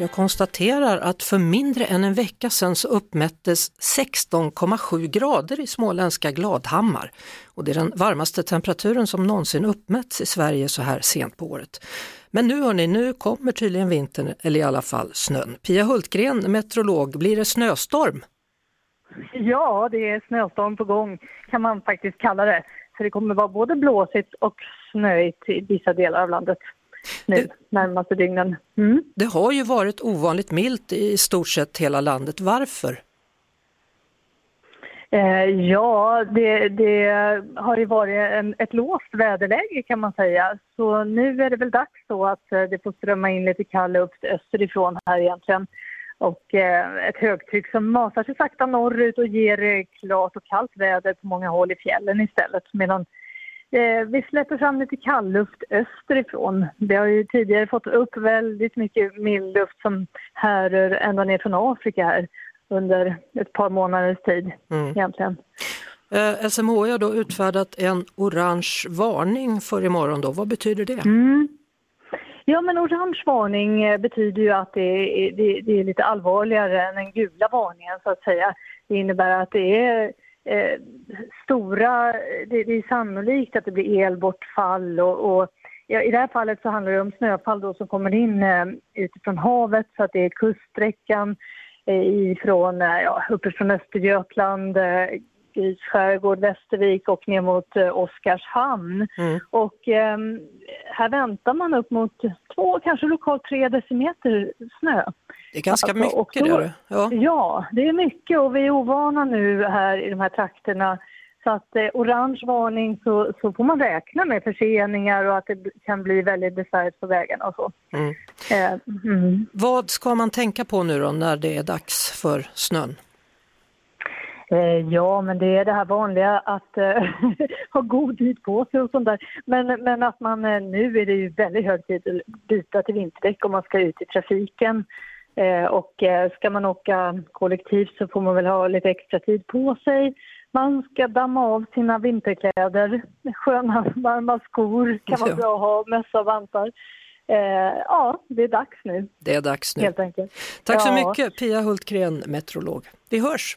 Jag konstaterar att för mindre än en vecka sedan så uppmättes 16,7 grader i småländska Gladhammar och det är den varmaste temperaturen som någonsin uppmätts i Sverige så här sent på året. Men nu hörni, nu kommer tydligen vintern, eller i alla fall snön. Pia Hultgren, meteorolog, blir det snöstorm? Ja, det är snöstorm på gång kan man faktiskt kalla det. För det kommer vara både blåsigt och snöigt i vissa delar av landet nu, det, närmaste dygnen. Mm. Det har ju varit ovanligt milt i stort sett hela landet. Varför? Eh, ja, det, det, har ju varit en, ett låst väderläge kan man säga. Så nu är det väl dags då att eh, det får strömma in lite kall luft österifrån här egentligen. Och eh, ett högtryck som masar sig sakta norrut och ger eh, klart och kallt väder på många håll i fjällen istället. Medan vi släpper fram lite kallluft österifrån. Vi har ju tidigare fått upp väldigt mycket mild luft som härrör ända ner från Afrika här under ett par månaders tid mm. egentligen. Eh, SMHI har då utfärdat en orange varning för imorgon då. Vad betyder det? Mm. Ja men orange varning eh, betyder ju att det är, det, det är lite allvarligare än den gula varningen så att säga. Det innebär att det är eh, stora, det, det, är sannolikt att det blir elbortfall och, och ja, i det här fallet så handlar det om snöfall då som kommer in eh, utifrån havet så att det är kuststräckan eh, ifrån, eh, ja, uppifrån Östergötland, eh, Gryts skärgård, Västervik och ner mot eh, Oskarshamn. Mm. Och eh, här väntar man upp mot två, kanske lokalt tre decimeter snö. Det är ganska alltså, mycket då, det. Ja. ja, det är mycket och vi är ovana nu här i de här trakterna. Så att eh, orange varning så, så får man räkna med förseningar och att det kan bli väldigt besvärligt på vägarna och så. Mm. Eh, mm. Vad ska man tänka på nu då när det är dags för snön? Eh, ja, men det är det här vanliga att eh, ha god tid på sig och sånt där. Men, men att man eh, nu är det ju väldigt hög tid att byta till vinterdäck om man ska ut i trafiken. Och ska man åka kollektivt så får man väl ha lite extra tid på sig. Man ska damma av sina vinterkläder. Sköna varma skor kan vara bra att ha, mössa och vantar. Ja, det är dags nu. Det är dags nu. Helt enkelt. Tack så mycket Pia Hultgren, meteorolog. Vi hörs!